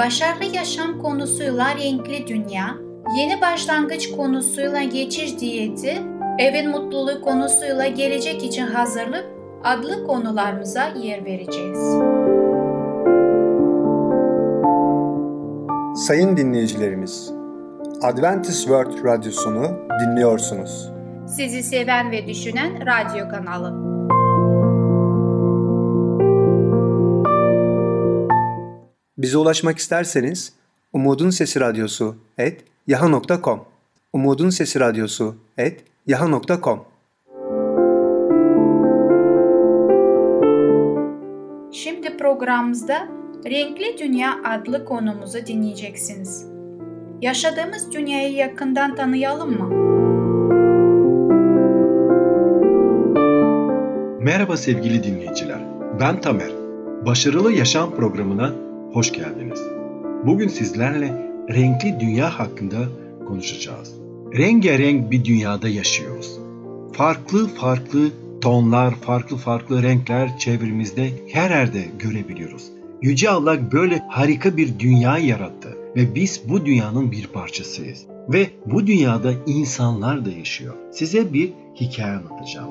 başarılı yaşam konusuyla renkli dünya, yeni başlangıç konusuyla geçiş diyeti, evin mutluluğu konusuyla gelecek için hazırlık adlı konularımıza yer vereceğiz. Sayın dinleyicilerimiz, Adventist World Radyosunu dinliyorsunuz. Sizi seven ve düşünen radyo kanalı. Bize ulaşmak isterseniz Umutun Sesi Radyosu et yaha.com Umutun Sesi Radyosu et yaha.com Şimdi programımızda Renkli Dünya adlı konumuzu dinleyeceksiniz. Yaşadığımız dünyayı yakından tanıyalım mı? Merhaba sevgili dinleyiciler. Ben Tamer. Başarılı Yaşam programına hoş geldiniz. Bugün sizlerle renkli dünya hakkında konuşacağız. Rengarenk bir dünyada yaşıyoruz. Farklı farklı tonlar, farklı farklı renkler çevremizde her yerde görebiliyoruz. Yüce Allah böyle harika bir dünya yarattı ve biz bu dünyanın bir parçasıyız. Ve bu dünyada insanlar da yaşıyor. Size bir hikaye anlatacağım.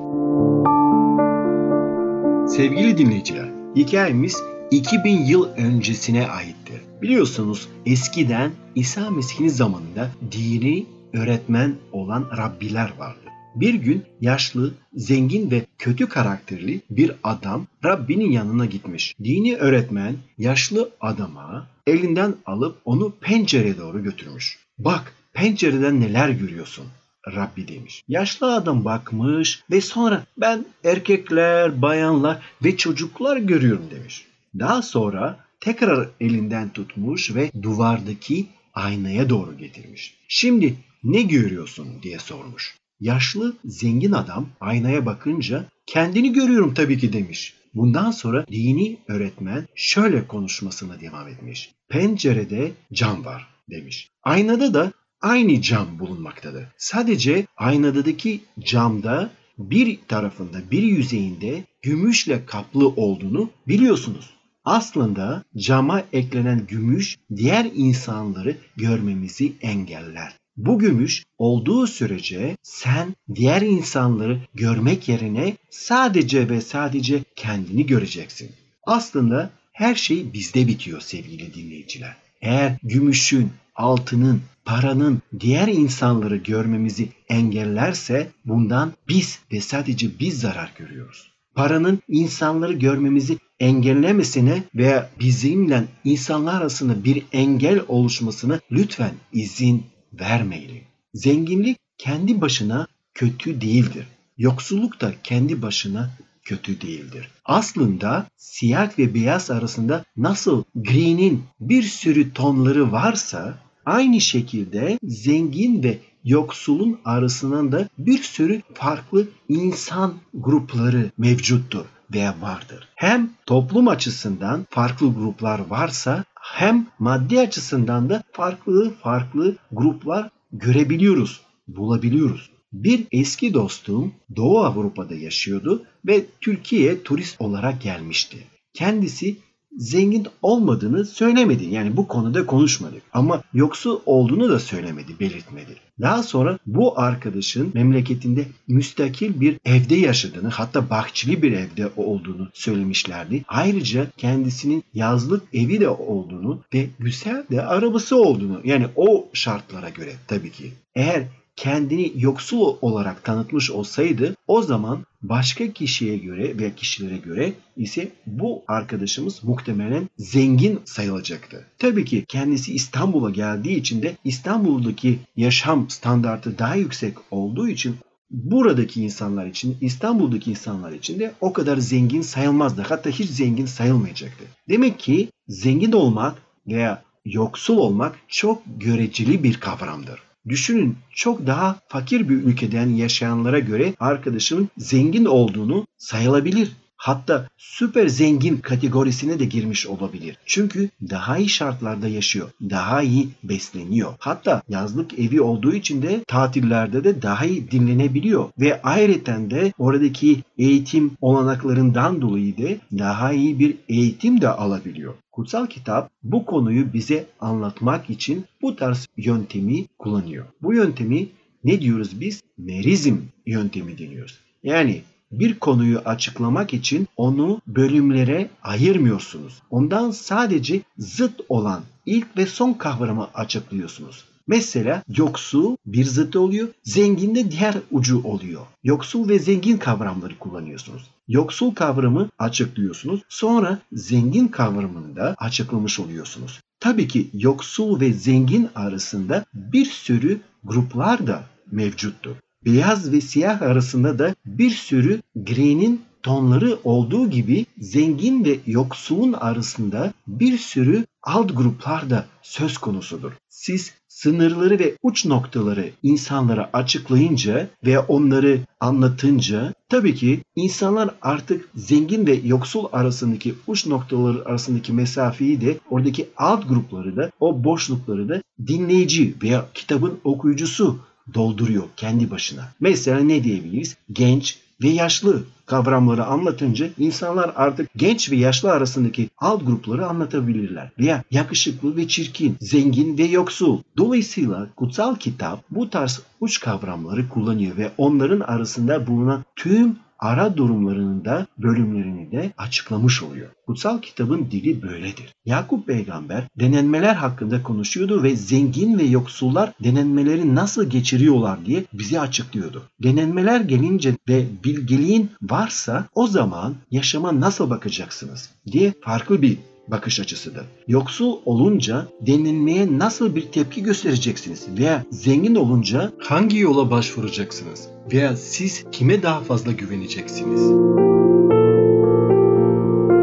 Sevgili dinleyiciler, hikayemiz 2000 yıl öncesine aittir. Biliyorsunuz eskiden İsa Mesih'in zamanında dini öğretmen olan Rabbiler vardı. Bir gün yaşlı, zengin ve kötü karakterli bir adam Rabbinin yanına gitmiş. Dini öğretmen yaşlı adama elinden alıp onu pencereye doğru götürmüş. Bak pencereden neler görüyorsun? Rabbi demiş. Yaşlı adam bakmış ve sonra ben erkekler, bayanlar ve çocuklar görüyorum demiş. Daha sonra tekrar elinden tutmuş ve duvardaki aynaya doğru getirmiş. Şimdi ne görüyorsun diye sormuş. Yaşlı zengin adam aynaya bakınca kendini görüyorum tabii ki demiş. Bundan sonra dini öğretmen şöyle konuşmasına devam etmiş. Pencerede cam var demiş. Aynada da aynı cam bulunmaktadır. Sadece aynadaki camda bir tarafında bir yüzeyinde gümüşle kaplı olduğunu biliyorsunuz. Aslında cama eklenen gümüş diğer insanları görmemizi engeller. Bu gümüş olduğu sürece sen diğer insanları görmek yerine sadece ve sadece kendini göreceksin. Aslında her şey bizde bitiyor sevgili dinleyiciler. Eğer gümüşün, altının, paranın diğer insanları görmemizi engellerse bundan biz ve sadece biz zarar görüyoruz. Paranın insanları görmemizi engellemesine veya bizimle insanlar arasında bir engel oluşmasına lütfen izin vermeyelim. Zenginlik kendi başına kötü değildir. Yoksulluk da kendi başına kötü değildir. Aslında siyah ve beyaz arasında nasıl gri'nin bir sürü tonları varsa aynı şekilde zengin ve yoksulun arasından da bir sürü farklı insan grupları mevcuttur veya vardır. Hem toplum açısından farklı gruplar varsa hem maddi açısından da farklı farklı gruplar görebiliyoruz, bulabiliyoruz. Bir eski dostum Doğu Avrupa'da yaşıyordu ve Türkiye'ye turist olarak gelmişti. Kendisi zengin olmadığını söylemedi. Yani bu konuda konuşmadık. Ama yoksul olduğunu da söylemedi, belirtmedi. Daha sonra bu arkadaşın memleketinde müstakil bir evde yaşadığını hatta bahçeli bir evde olduğunu söylemişlerdi. Ayrıca kendisinin yazlık evi de olduğunu ve güzel de arabası olduğunu yani o şartlara göre tabii ki. Eğer kendini yoksul olarak tanıtmış olsaydı o zaman başka kişiye göre veya kişilere göre ise bu arkadaşımız muhtemelen zengin sayılacaktı. Tabii ki kendisi İstanbul'a geldiği için de İstanbul'daki yaşam standartı daha yüksek olduğu için buradaki insanlar için, İstanbul'daki insanlar için de o kadar zengin sayılmazdı. Hatta hiç zengin sayılmayacaktı. Demek ki zengin olmak veya yoksul olmak çok göreceli bir kavramdır. Düşünün çok daha fakir bir ülkeden yaşayanlara göre arkadaşımın zengin olduğunu sayılabilir. Hatta süper zengin kategorisine de girmiş olabilir. Çünkü daha iyi şartlarda yaşıyor. Daha iyi besleniyor. Hatta yazlık evi olduğu için de tatillerde de daha iyi dinlenebiliyor. Ve ayrıca de oradaki eğitim olanaklarından dolayı da daha iyi bir eğitim de alabiliyor. Kutsal kitap bu konuyu bize anlatmak için bu tarz yöntemi kullanıyor. Bu yöntemi ne diyoruz biz? Merizm yöntemi deniyoruz. Yani bir konuyu açıklamak için onu bölümlere ayırmıyorsunuz. Ondan sadece zıt olan ilk ve son kavramı açıklıyorsunuz. Mesela yoksul bir zıtı oluyor, zengin de diğer ucu oluyor. Yoksul ve zengin kavramları kullanıyorsunuz. Yoksul kavramı açıklıyorsunuz, sonra zengin kavramını da açıklamış oluyorsunuz. Tabii ki yoksul ve zengin arasında bir sürü gruplar da mevcuttur. Beyaz ve siyah arasında da bir sürü gri'nin tonları olduğu gibi zengin ve yoksulun arasında bir sürü alt gruplar da söz konusudur. Siz sınırları ve uç noktaları insanlara açıklayınca ve onları anlatınca tabii ki insanlar artık zengin ve yoksul arasındaki uç noktaları arasındaki mesafeyi de oradaki alt grupları da o boşlukları da dinleyici veya kitabın okuyucusu dolduruyor kendi başına. Mesela ne diyebiliriz? Genç ve yaşlı kavramları anlatınca insanlar artık genç ve yaşlı arasındaki alt grupları anlatabilirler. Veya yakışıklı ve çirkin, zengin ve yoksul. Dolayısıyla kutsal kitap bu tarz uç kavramları kullanıyor ve onların arasında bulunan tüm ara durumlarının da bölümlerini de açıklamış oluyor. Kutsal kitabın dili böyledir. Yakup peygamber denenmeler hakkında konuşuyordu ve zengin ve yoksullar denenmeleri nasıl geçiriyorlar diye bize açıklıyordu. Denenmeler gelince ve bilgeliğin varsa o zaman yaşama nasıl bakacaksınız diye farklı bir bakış açısıdır. Yoksul olunca denilmeye nasıl bir tepki göstereceksiniz veya zengin olunca hangi yola başvuracaksınız veya siz kime daha fazla güveneceksiniz?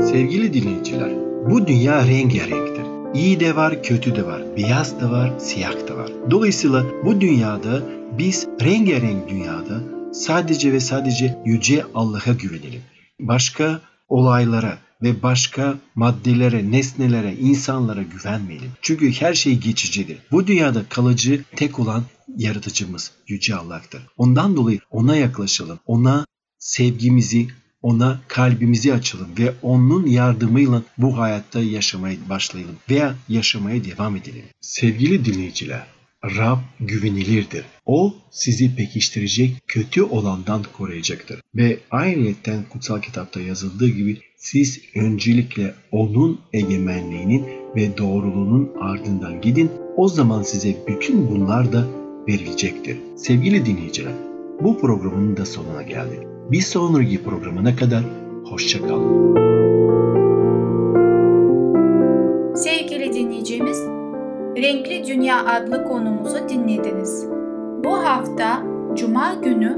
Sevgili dinleyiciler, bu dünya rengarenktir. İyi de var, kötü de var, beyaz da var, siyah da var. Dolayısıyla bu dünyada biz rengarenk dünyada sadece ve sadece yüce Allah'a güvenelim. Başka olaylara, ve başka maddelere, nesnelere, insanlara güvenmeyelim. Çünkü her şey geçicidir. Bu dünyada kalıcı tek olan yaratıcımız Yüce Allah'tır. Ondan dolayı ona yaklaşalım. Ona sevgimizi, ona kalbimizi açalım ve onun yardımıyla bu hayatta yaşamaya başlayalım veya yaşamaya devam edelim. Sevgili dinleyiciler, Rab güvenilirdir. O sizi pekiştirecek, kötü olandan koruyacaktır. Ve ayrıyetten kutsal kitapta yazıldığı gibi siz öncelikle onun egemenliğinin ve doğruluğunun ardından gidin. O zaman size bütün bunlar da verilecektir. Sevgili dinleyiciler, bu programın da sonuna geldik. Bir sonraki programına kadar hoşçakalın. Sevgili dinleyicimiz, Renkli Dünya adlı konumuzu dinlediniz. Bu hafta Cuma günü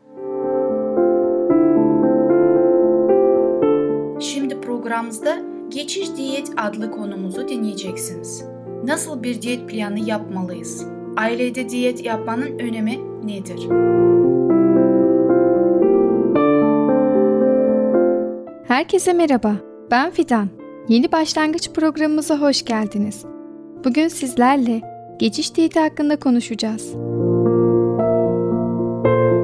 programımızda Geçiş Diyet adlı konumuzu dinleyeceksiniz. Nasıl bir diyet planı yapmalıyız? Ailede diyet yapmanın önemi nedir? Herkese merhaba. Ben Fidan. Yeni başlangıç programımıza hoş geldiniz. Bugün sizlerle geçiş diyeti hakkında konuşacağız.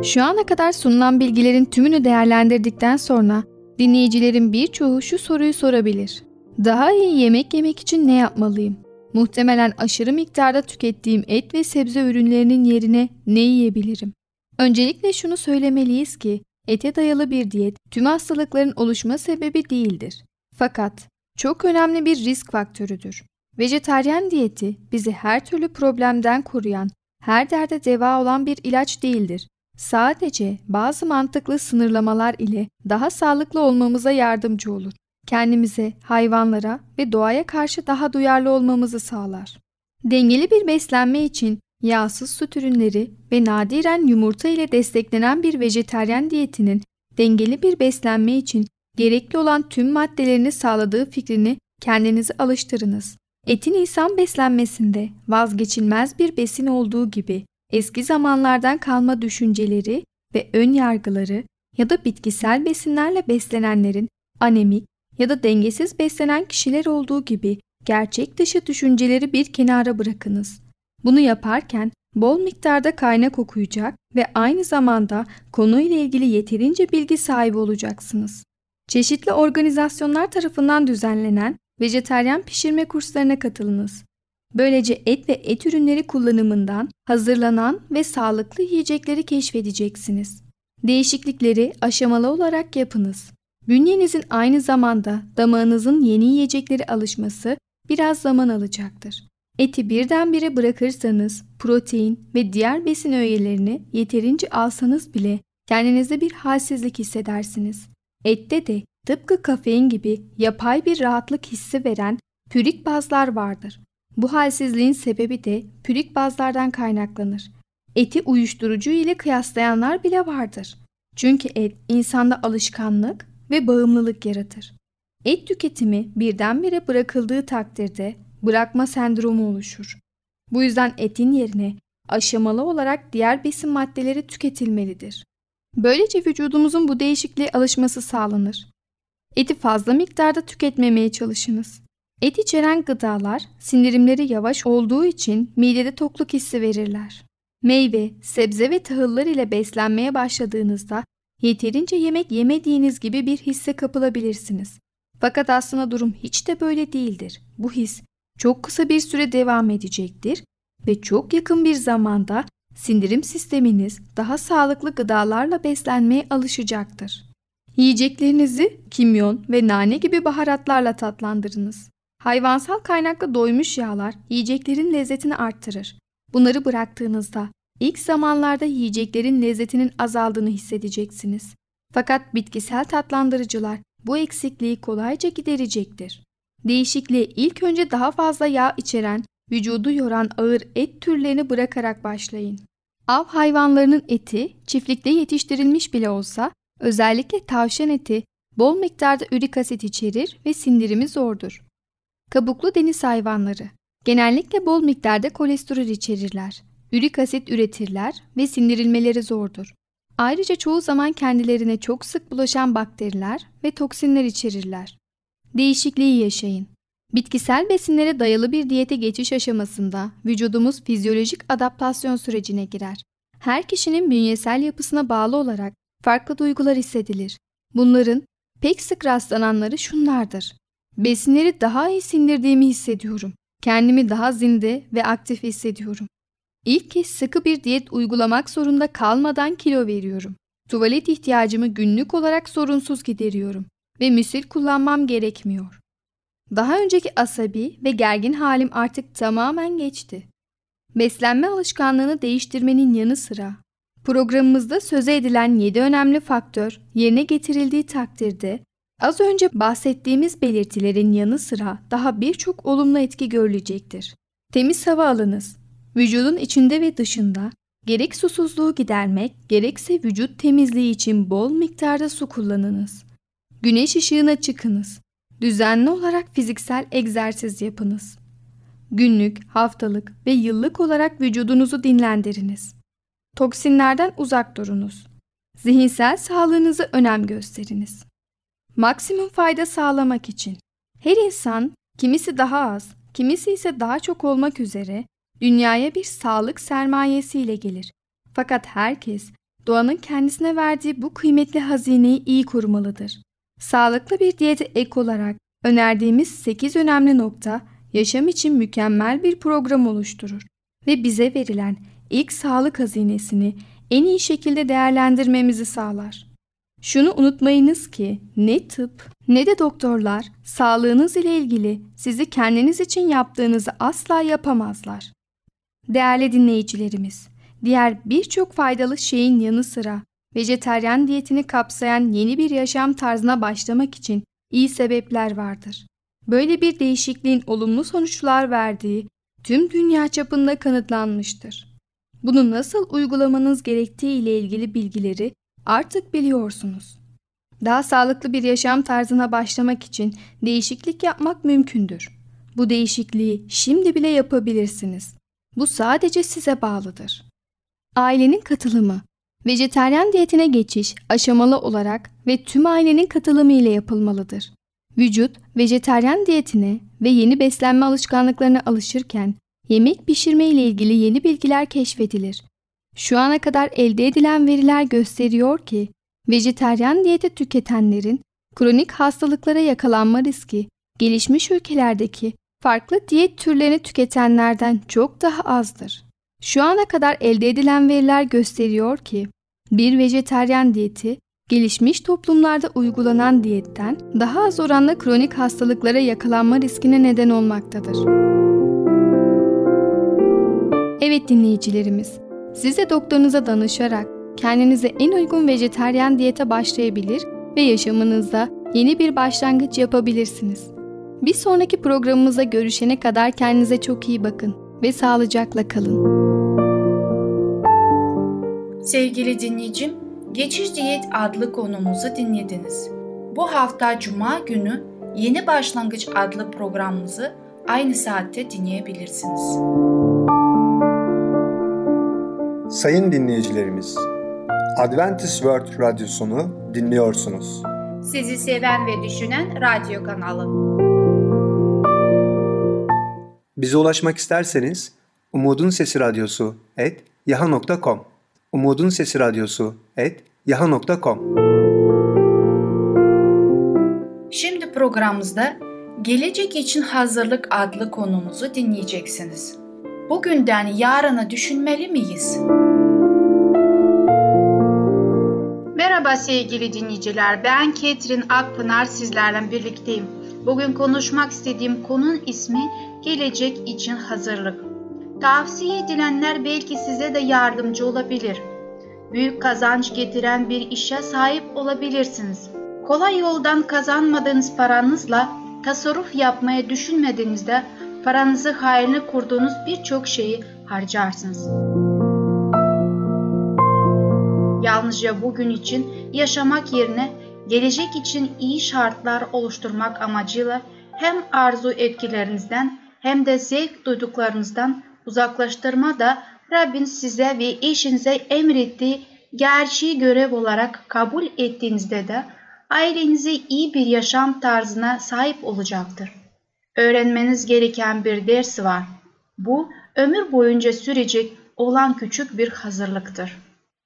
Şu ana kadar sunulan bilgilerin tümünü değerlendirdikten sonra dinleyicilerin birçoğu şu soruyu sorabilir. Daha iyi yemek yemek için ne yapmalıyım? Muhtemelen aşırı miktarda tükettiğim et ve sebze ürünlerinin yerine ne yiyebilirim? Öncelikle şunu söylemeliyiz ki ete dayalı bir diyet tüm hastalıkların oluşma sebebi değildir. Fakat çok önemli bir risk faktörüdür. Vejetaryen diyeti bizi her türlü problemden koruyan, her derde deva olan bir ilaç değildir. Sadece bazı mantıklı sınırlamalar ile daha sağlıklı olmamıza yardımcı olur. Kendimize, hayvanlara ve doğaya karşı daha duyarlı olmamızı sağlar. Dengeli bir beslenme için yağsız süt ürünleri ve nadiren yumurta ile desteklenen bir vejeteryan diyetinin dengeli bir beslenme için gerekli olan tüm maddelerini sağladığı fikrini kendinizi alıştırınız. Etin insan beslenmesinde vazgeçilmez bir besin olduğu gibi eski zamanlardan kalma düşünceleri ve ön yargıları ya da bitkisel besinlerle beslenenlerin anemik ya da dengesiz beslenen kişiler olduğu gibi gerçek dışı düşünceleri bir kenara bırakınız. Bunu yaparken bol miktarda kaynak okuyacak ve aynı zamanda konuyla ilgili yeterince bilgi sahibi olacaksınız. Çeşitli organizasyonlar tarafından düzenlenen vejeteryan pişirme kurslarına katılınız. Böylece et ve et ürünleri kullanımından hazırlanan ve sağlıklı yiyecekleri keşfedeceksiniz. Değişiklikleri aşamalı olarak yapınız. Bünyenizin aynı zamanda damağınızın yeni yiyecekleri alışması biraz zaman alacaktır. Eti birdenbire bırakırsanız protein ve diğer besin öğelerini yeterince alsanız bile kendinizde bir halsizlik hissedersiniz. Ette de tıpkı kafein gibi yapay bir rahatlık hissi veren pürik bazlar vardır. Bu halsizliğin sebebi de pürik bazlardan kaynaklanır. Eti uyuşturucu ile kıyaslayanlar bile vardır. Çünkü et insanda alışkanlık ve bağımlılık yaratır. Et tüketimi birdenbire bırakıldığı takdirde bırakma sendromu oluşur. Bu yüzden etin yerine aşamalı olarak diğer besin maddeleri tüketilmelidir. Böylece vücudumuzun bu değişikliğe alışması sağlanır. Eti fazla miktarda tüketmemeye çalışınız. Et içeren gıdalar sindirimleri yavaş olduğu için midede tokluk hissi verirler. Meyve, sebze ve tahıllar ile beslenmeye başladığınızda yeterince yemek yemediğiniz gibi bir hisse kapılabilirsiniz. Fakat aslında durum hiç de böyle değildir. Bu his çok kısa bir süre devam edecektir ve çok yakın bir zamanda sindirim sisteminiz daha sağlıklı gıdalarla beslenmeye alışacaktır. Yiyeceklerinizi kimyon ve nane gibi baharatlarla tatlandırınız. Hayvansal kaynaklı doymuş yağlar yiyeceklerin lezzetini arttırır. Bunları bıraktığınızda ilk zamanlarda yiyeceklerin lezzetinin azaldığını hissedeceksiniz. Fakat bitkisel tatlandırıcılar bu eksikliği kolayca giderecektir. Değişikliğe ilk önce daha fazla yağ içeren, vücudu yoran ağır et türlerini bırakarak başlayın. Av hayvanlarının eti çiftlikte yetiştirilmiş bile olsa özellikle tavşan eti bol miktarda ürik asit içerir ve sindirimi zordur. Kabuklu deniz hayvanları genellikle bol miktarda kolesterol içerirler. Ürik asit üretirler ve sindirilmeleri zordur. Ayrıca çoğu zaman kendilerine çok sık bulaşan bakteriler ve toksinler içerirler. Değişikliği yaşayın. Bitkisel besinlere dayalı bir diyete geçiş aşamasında vücudumuz fizyolojik adaptasyon sürecine girer. Her kişinin bünyesel yapısına bağlı olarak farklı duygular hissedilir. Bunların pek sık rastlananları şunlardır. Besinleri daha iyi sindirdiğimi hissediyorum. Kendimi daha zinde ve aktif hissediyorum. İlk kez sıkı bir diyet uygulamak zorunda kalmadan kilo veriyorum. Tuvalet ihtiyacımı günlük olarak sorunsuz gideriyorum ve müsil kullanmam gerekmiyor. Daha önceki asabi ve gergin halim artık tamamen geçti. Beslenme alışkanlığını değiştirmenin yanı sıra programımızda söze edilen 7 önemli faktör yerine getirildiği takdirde az önce bahsettiğimiz belirtilerin yanı sıra daha birçok olumlu etki görülecektir. Temiz hava alınız. Vücudun içinde ve dışında gerek susuzluğu gidermek gerekse vücut temizliği için bol miktarda su kullanınız. Güneş ışığına çıkınız. Düzenli olarak fiziksel egzersiz yapınız. Günlük, haftalık ve yıllık olarak vücudunuzu dinlendiriniz. Toksinlerden uzak durunuz. Zihinsel sağlığınızı önem gösteriniz. Maksimum fayda sağlamak için her insan kimisi daha az, kimisi ise daha çok olmak üzere dünyaya bir sağlık sermayesiyle gelir. Fakat herkes doğanın kendisine verdiği bu kıymetli hazineyi iyi korumalıdır. Sağlıklı bir diyete ek olarak önerdiğimiz 8 önemli nokta yaşam için mükemmel bir program oluşturur ve bize verilen ilk sağlık hazinesini en iyi şekilde değerlendirmemizi sağlar. Şunu unutmayınız ki ne tıp, ne de doktorlar sağlığınız ile ilgili sizi kendiniz için yaptığınızı asla yapamazlar. Değerli dinleyicilerimiz, diğer birçok faydalı şeyin yanı sıra vejeteryan diyetini kapsayan yeni bir yaşam tarzına başlamak için iyi sebepler vardır. Böyle bir değişikliğin olumlu sonuçlar verdiği tüm dünya çapında kanıtlanmıştır. Bunu nasıl uygulamanız gerektiği ile ilgili bilgileri artık biliyorsunuz. Daha sağlıklı bir yaşam tarzına başlamak için değişiklik yapmak mümkündür. Bu değişikliği şimdi bile yapabilirsiniz. Bu sadece size bağlıdır. Ailenin katılımı Vejeteryan diyetine geçiş aşamalı olarak ve tüm ailenin katılımı ile yapılmalıdır. Vücut vejeteryan diyetine ve yeni beslenme alışkanlıklarına alışırken yemek pişirme ile ilgili yeni bilgiler keşfedilir. Şu ana kadar elde edilen veriler gösteriyor ki vejeteryan diyeti tüketenlerin kronik hastalıklara yakalanma riski gelişmiş ülkelerdeki farklı diyet türlerini tüketenlerden çok daha azdır. Şu ana kadar elde edilen veriler gösteriyor ki bir vejeteryan diyeti gelişmiş toplumlarda uygulanan diyetten daha az oranda kronik hastalıklara yakalanma riskine neden olmaktadır. Evet dinleyicilerimiz, siz de doktorunuza danışarak kendinize en uygun vejeteryan diyete başlayabilir ve yaşamınızda yeni bir başlangıç yapabilirsiniz. Bir sonraki programımıza görüşene kadar kendinize çok iyi bakın ve sağlıcakla kalın. Sevgili dinleyicim, Geçiş Diyet adlı konumuzu dinlediniz. Bu hafta Cuma günü Yeni Başlangıç adlı programımızı aynı saatte dinleyebilirsiniz. Sayın dinleyicilerimiz, Adventist World Radyosunu dinliyorsunuz. Sizi seven ve düşünen radyo kanalı. Bize ulaşmak isterseniz Umutun Sesi Radyosu et yaha.com Umutun Sesi Radyosu et yaha.com Şimdi programımızda Gelecek için Hazırlık adlı konumuzu dinleyeceksiniz. Bugünden yarını düşünmeli miyiz? Merhaba sevgili dinleyiciler. Ben Ketrin Akpınar sizlerle birlikteyim. Bugün konuşmak istediğim konunun ismi Gelecek için Hazırlık. Tavsiye edilenler belki size de yardımcı olabilir. Büyük kazanç getiren bir işe sahip olabilirsiniz. Kolay yoldan kazanmadığınız paranızla tasarruf yapmaya düşünmediğinizde paranızı hayırlı kurduğunuz birçok şeyi harcarsınız. Yalnızca bugün için yaşamak yerine gelecek için iyi şartlar oluşturmak amacıyla hem arzu etkilerinizden hem de zevk duyduklarınızdan uzaklaştırma da Rabbin size ve eşinize emrettiği gerçeği görev olarak kabul ettiğinizde de ailenize iyi bir yaşam tarzına sahip olacaktır. Öğrenmeniz gereken bir ders var. Bu ömür boyunca sürecek olan küçük bir hazırlıktır.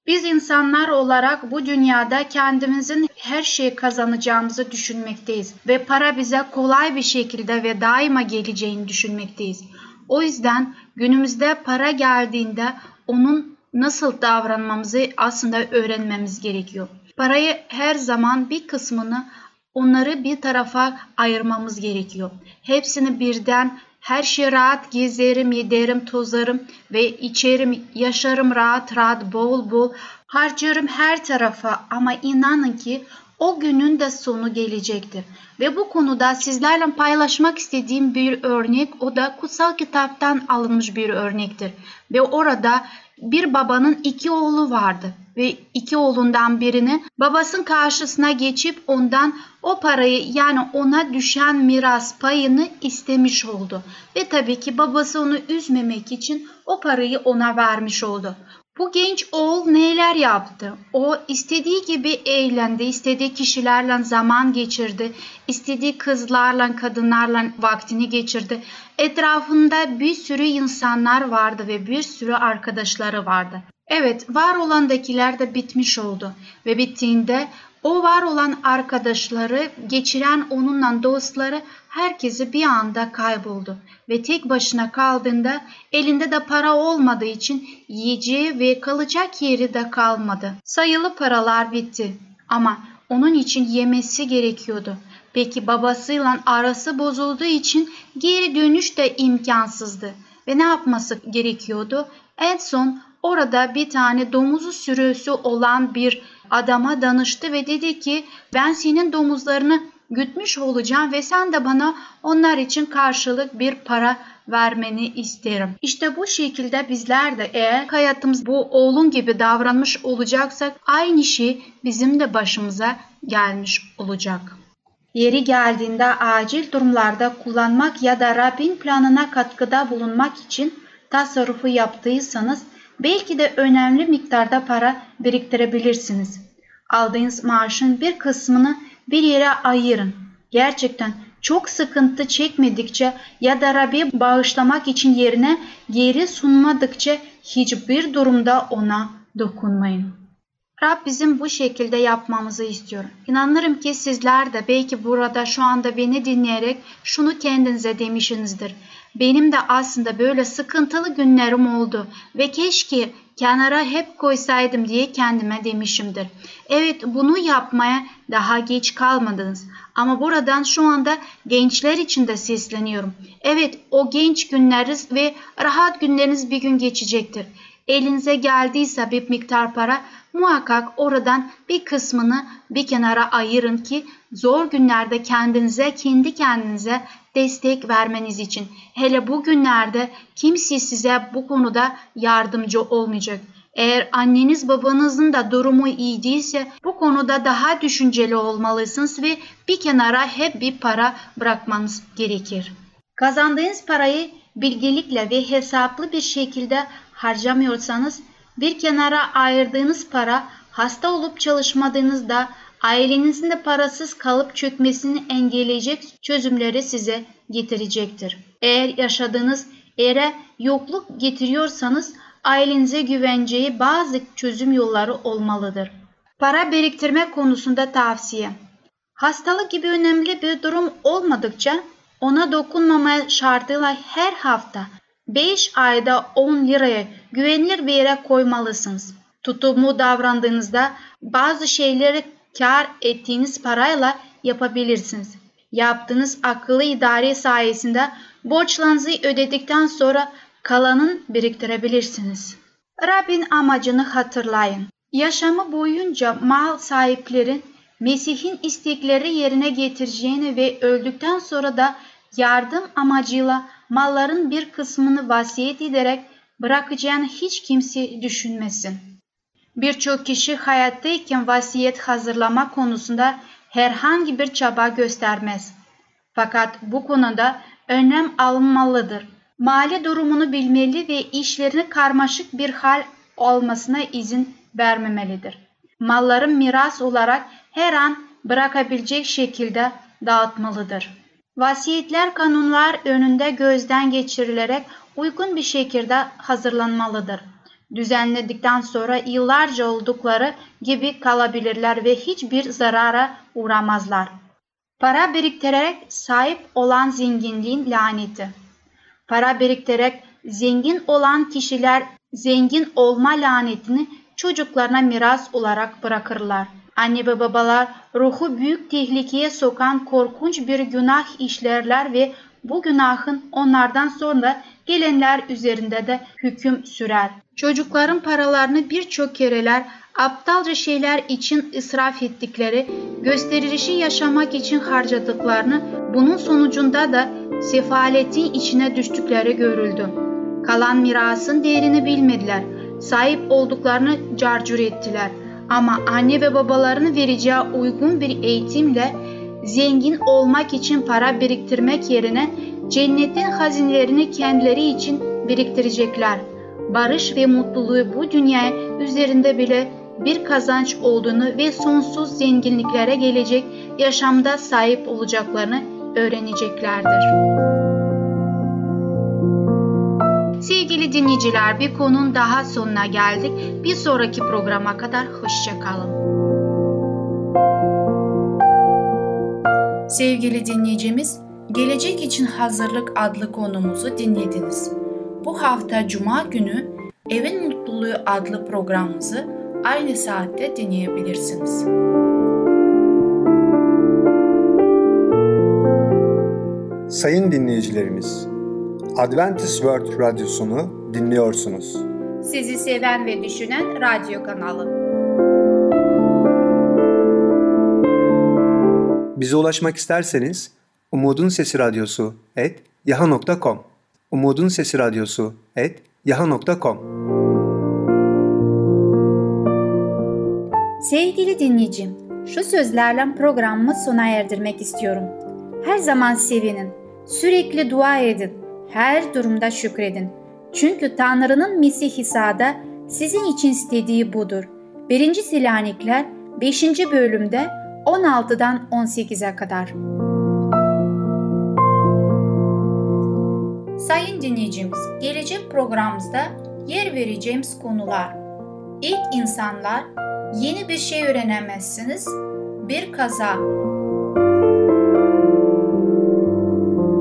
Biz insanlar olarak bu dünyada kendimizin her şeyi kazanacağımızı düşünmekteyiz ve para bize kolay bir şekilde ve daima geleceğini düşünmekteyiz. O yüzden günümüzde para geldiğinde onun nasıl davranmamızı aslında öğrenmemiz gerekiyor. Parayı her zaman bir kısmını onları bir tarafa ayırmamız gerekiyor. Hepsini birden her şey rahat gezerim, yederim, tozarım ve içerim, yaşarım rahat rahat, bol bol harcarım her tarafa ama inanın ki o günün de sonu gelecektir. Ve bu konuda sizlerle paylaşmak istediğim bir örnek o da kutsal kitaptan alınmış bir örnektir. Ve orada bir babanın iki oğlu vardı ve iki oğlundan birini babasının karşısına geçip ondan o parayı yani ona düşen miras payını istemiş oldu. Ve tabii ki babası onu üzmemek için o parayı ona vermiş oldu. Bu genç oğul neler yaptı? O istediği gibi eğlendi, istediği kişilerle zaman geçirdi, istediği kızlarla, kadınlarla vaktini geçirdi. Etrafında bir sürü insanlar vardı ve bir sürü arkadaşları vardı. Evet, var olandakiler de bitmiş oldu ve bittiğinde o var olan arkadaşları, geçiren onunla dostları herkesi bir anda kayboldu ve tek başına kaldığında elinde de para olmadığı için yiyeceği ve kalacak yeri de kalmadı. Sayılı paralar bitti ama onun için yemesi gerekiyordu. Peki babasıyla arası bozulduğu için geri dönüş de imkansızdı. Ve ne yapması gerekiyordu? En son orada bir tane domuzu sürüsü olan bir adama danıştı ve dedi ki ben senin domuzlarını gütmüş olacağım ve sen de bana onlar için karşılık bir para vermeni isterim. İşte bu şekilde bizler de eğer hayatımız bu oğlun gibi davranmış olacaksak aynı şey bizim de başımıza gelmiş olacak. Yeri geldiğinde acil durumlarda kullanmak ya da Rabbin planına katkıda bulunmak için tasarrufu yaptıysanız belki de önemli miktarda para biriktirebilirsiniz. Aldığınız maaşın bir kısmını bir yere ayırın. Gerçekten çok sıkıntı çekmedikçe ya da Rabbi bağışlamak için yerine geri sunmadıkça hiçbir durumda ona dokunmayın. Rab bizim bu şekilde yapmamızı istiyor. İnanırım ki sizler de belki burada şu anda beni dinleyerek şunu kendinize demişsinizdir. Benim de aslında böyle sıkıntılı günlerim oldu ve keşke kenara hep koysaydım diye kendime demişimdir. Evet bunu yapmaya daha geç kalmadınız. Ama buradan şu anda gençler için de sesleniyorum. Evet o genç günleriniz ve rahat günleriniz bir gün geçecektir. Elinize geldiyse bir miktar para muhakkak oradan bir kısmını bir kenara ayırın ki zor günlerde kendinize kendi kendinize destek vermeniz için. Hele bu günlerde kimse size bu konuda yardımcı olmayacak. Eğer anneniz babanızın da durumu iyi değilse bu konuda daha düşünceli olmalısınız ve bir kenara hep bir para bırakmanız gerekir. Kazandığınız parayı bilgelikle ve hesaplı bir şekilde harcamıyorsanız bir kenara ayırdığınız para hasta olup çalışmadığınızda ailenizin de parasız kalıp çökmesini engelleyecek çözümleri size getirecektir. Eğer yaşadığınız yere yokluk getiriyorsanız ailenize güvenceyi bazı çözüm yolları olmalıdır. Para biriktirme konusunda tavsiye. Hastalık gibi önemli bir durum olmadıkça ona dokunmamaya şartıyla her hafta 5 ayda 10 liraya güvenilir bir yere koymalısınız. Tutumlu davrandığınızda bazı şeyleri kar ettiğiniz parayla yapabilirsiniz. Yaptığınız akıllı idare sayesinde borçlarınızı ödedikten sonra kalanın biriktirebilirsiniz. Rabbin amacını hatırlayın. Yaşamı boyunca mal sahiplerin Mesih'in istekleri yerine getireceğini ve öldükten sonra da yardım amacıyla malların bir kısmını vasiyet ederek bırakacağını hiç kimse düşünmesin. Birçok kişi hayattayken vasiyet hazırlama konusunda herhangi bir çaba göstermez. Fakat bu konuda önlem alınmalıdır. Mali durumunu bilmeli ve işlerini karmaşık bir hal olmasına izin vermemelidir. Malların miras olarak her an bırakabilecek şekilde dağıtmalıdır. Vasiyetler kanunlar önünde gözden geçirilerek uygun bir şekilde hazırlanmalıdır. Düzenledikten sonra yıllarca oldukları gibi kalabilirler ve hiçbir zarara uğramazlar. Para biriktirerek sahip olan zenginliğin laneti. Para biriktirerek zengin olan kişiler zengin olma lanetini çocuklarına miras olarak bırakırlar. Anne ve babalar ruhu büyük tehlikeye sokan korkunç bir günah işlerler ve bu günahın onlardan sonra gelenler üzerinde de hüküm sürer. Çocukların paralarını birçok kereler aptalca şeyler için israf ettikleri, gösterişi yaşamak için harcadıklarını, bunun sonucunda da sefaletin içine düştükleri görüldü. Kalan mirasın değerini bilmediler, sahip olduklarını carcur ettiler. Ama anne ve babalarını vereceği uygun bir eğitimle zengin olmak için para biriktirmek yerine cennetin hazinelerini kendileri için biriktirecekler. Barış ve mutluluğu bu dünya üzerinde bile bir kazanç olduğunu ve sonsuz zenginliklere gelecek yaşamda sahip olacaklarını öğreneceklerdir. Sevgili dinleyiciler bir konunun daha sonuna geldik. Bir sonraki programa kadar hoşçakalın. Sevgili dinleyicimiz, Gelecek için Hazırlık adlı konumuzu dinlediniz. Bu hafta Cuma günü Evin Mutluluğu adlı programımızı aynı saatte dinleyebilirsiniz. Sayın dinleyicilerimiz, Adventist World Radyosunu dinliyorsunuz. Sizi seven ve düşünen radyo kanalı. Bize ulaşmak isterseniz Umutun Sesi Radyosu et yaha.com Umutun Sesi Radyosu et yaha.com Sevgili dinleyicim, şu sözlerle programımı sona erdirmek istiyorum. Her zaman sevinin, sürekli dua edin, her durumda şükredin. Çünkü Tanrı'nın Mesih İsa'da sizin için istediği budur. 1. Selanikler 5. bölümde 16'dan 18'e kadar. Sayın dinleyicimiz, gelecek programımızda yer vereceğimiz konular. İlk insanlar, yeni bir şey öğrenemezsiniz, bir kaza.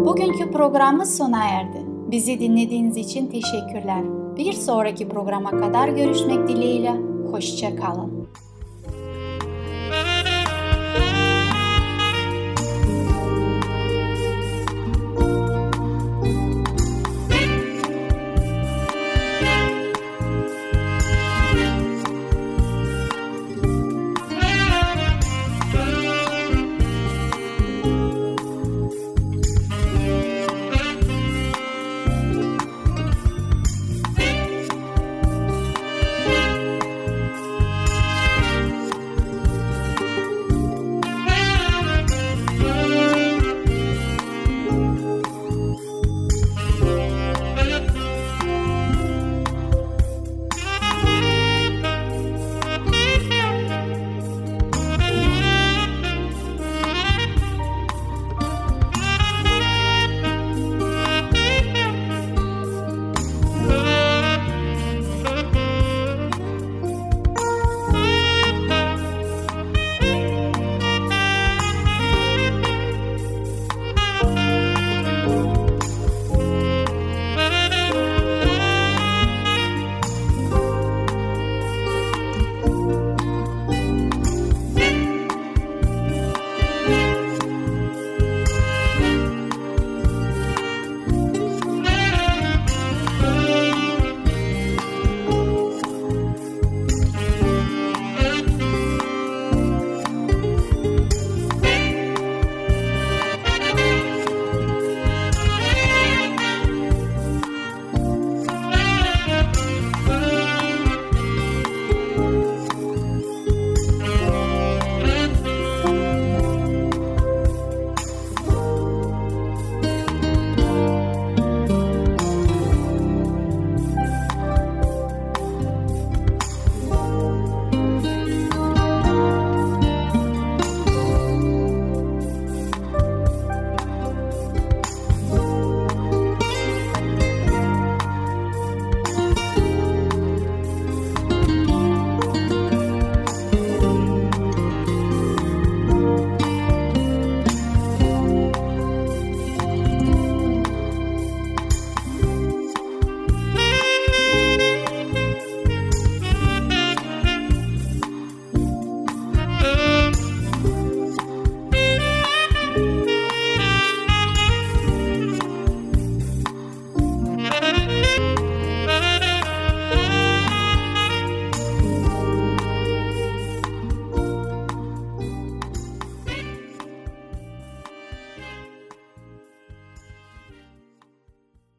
Bugünkü programımız sona erdi. Bizi dinlediğiniz için teşekkürler. Bir sonraki programa kadar görüşmek dileğiyle. Hoşça kalın.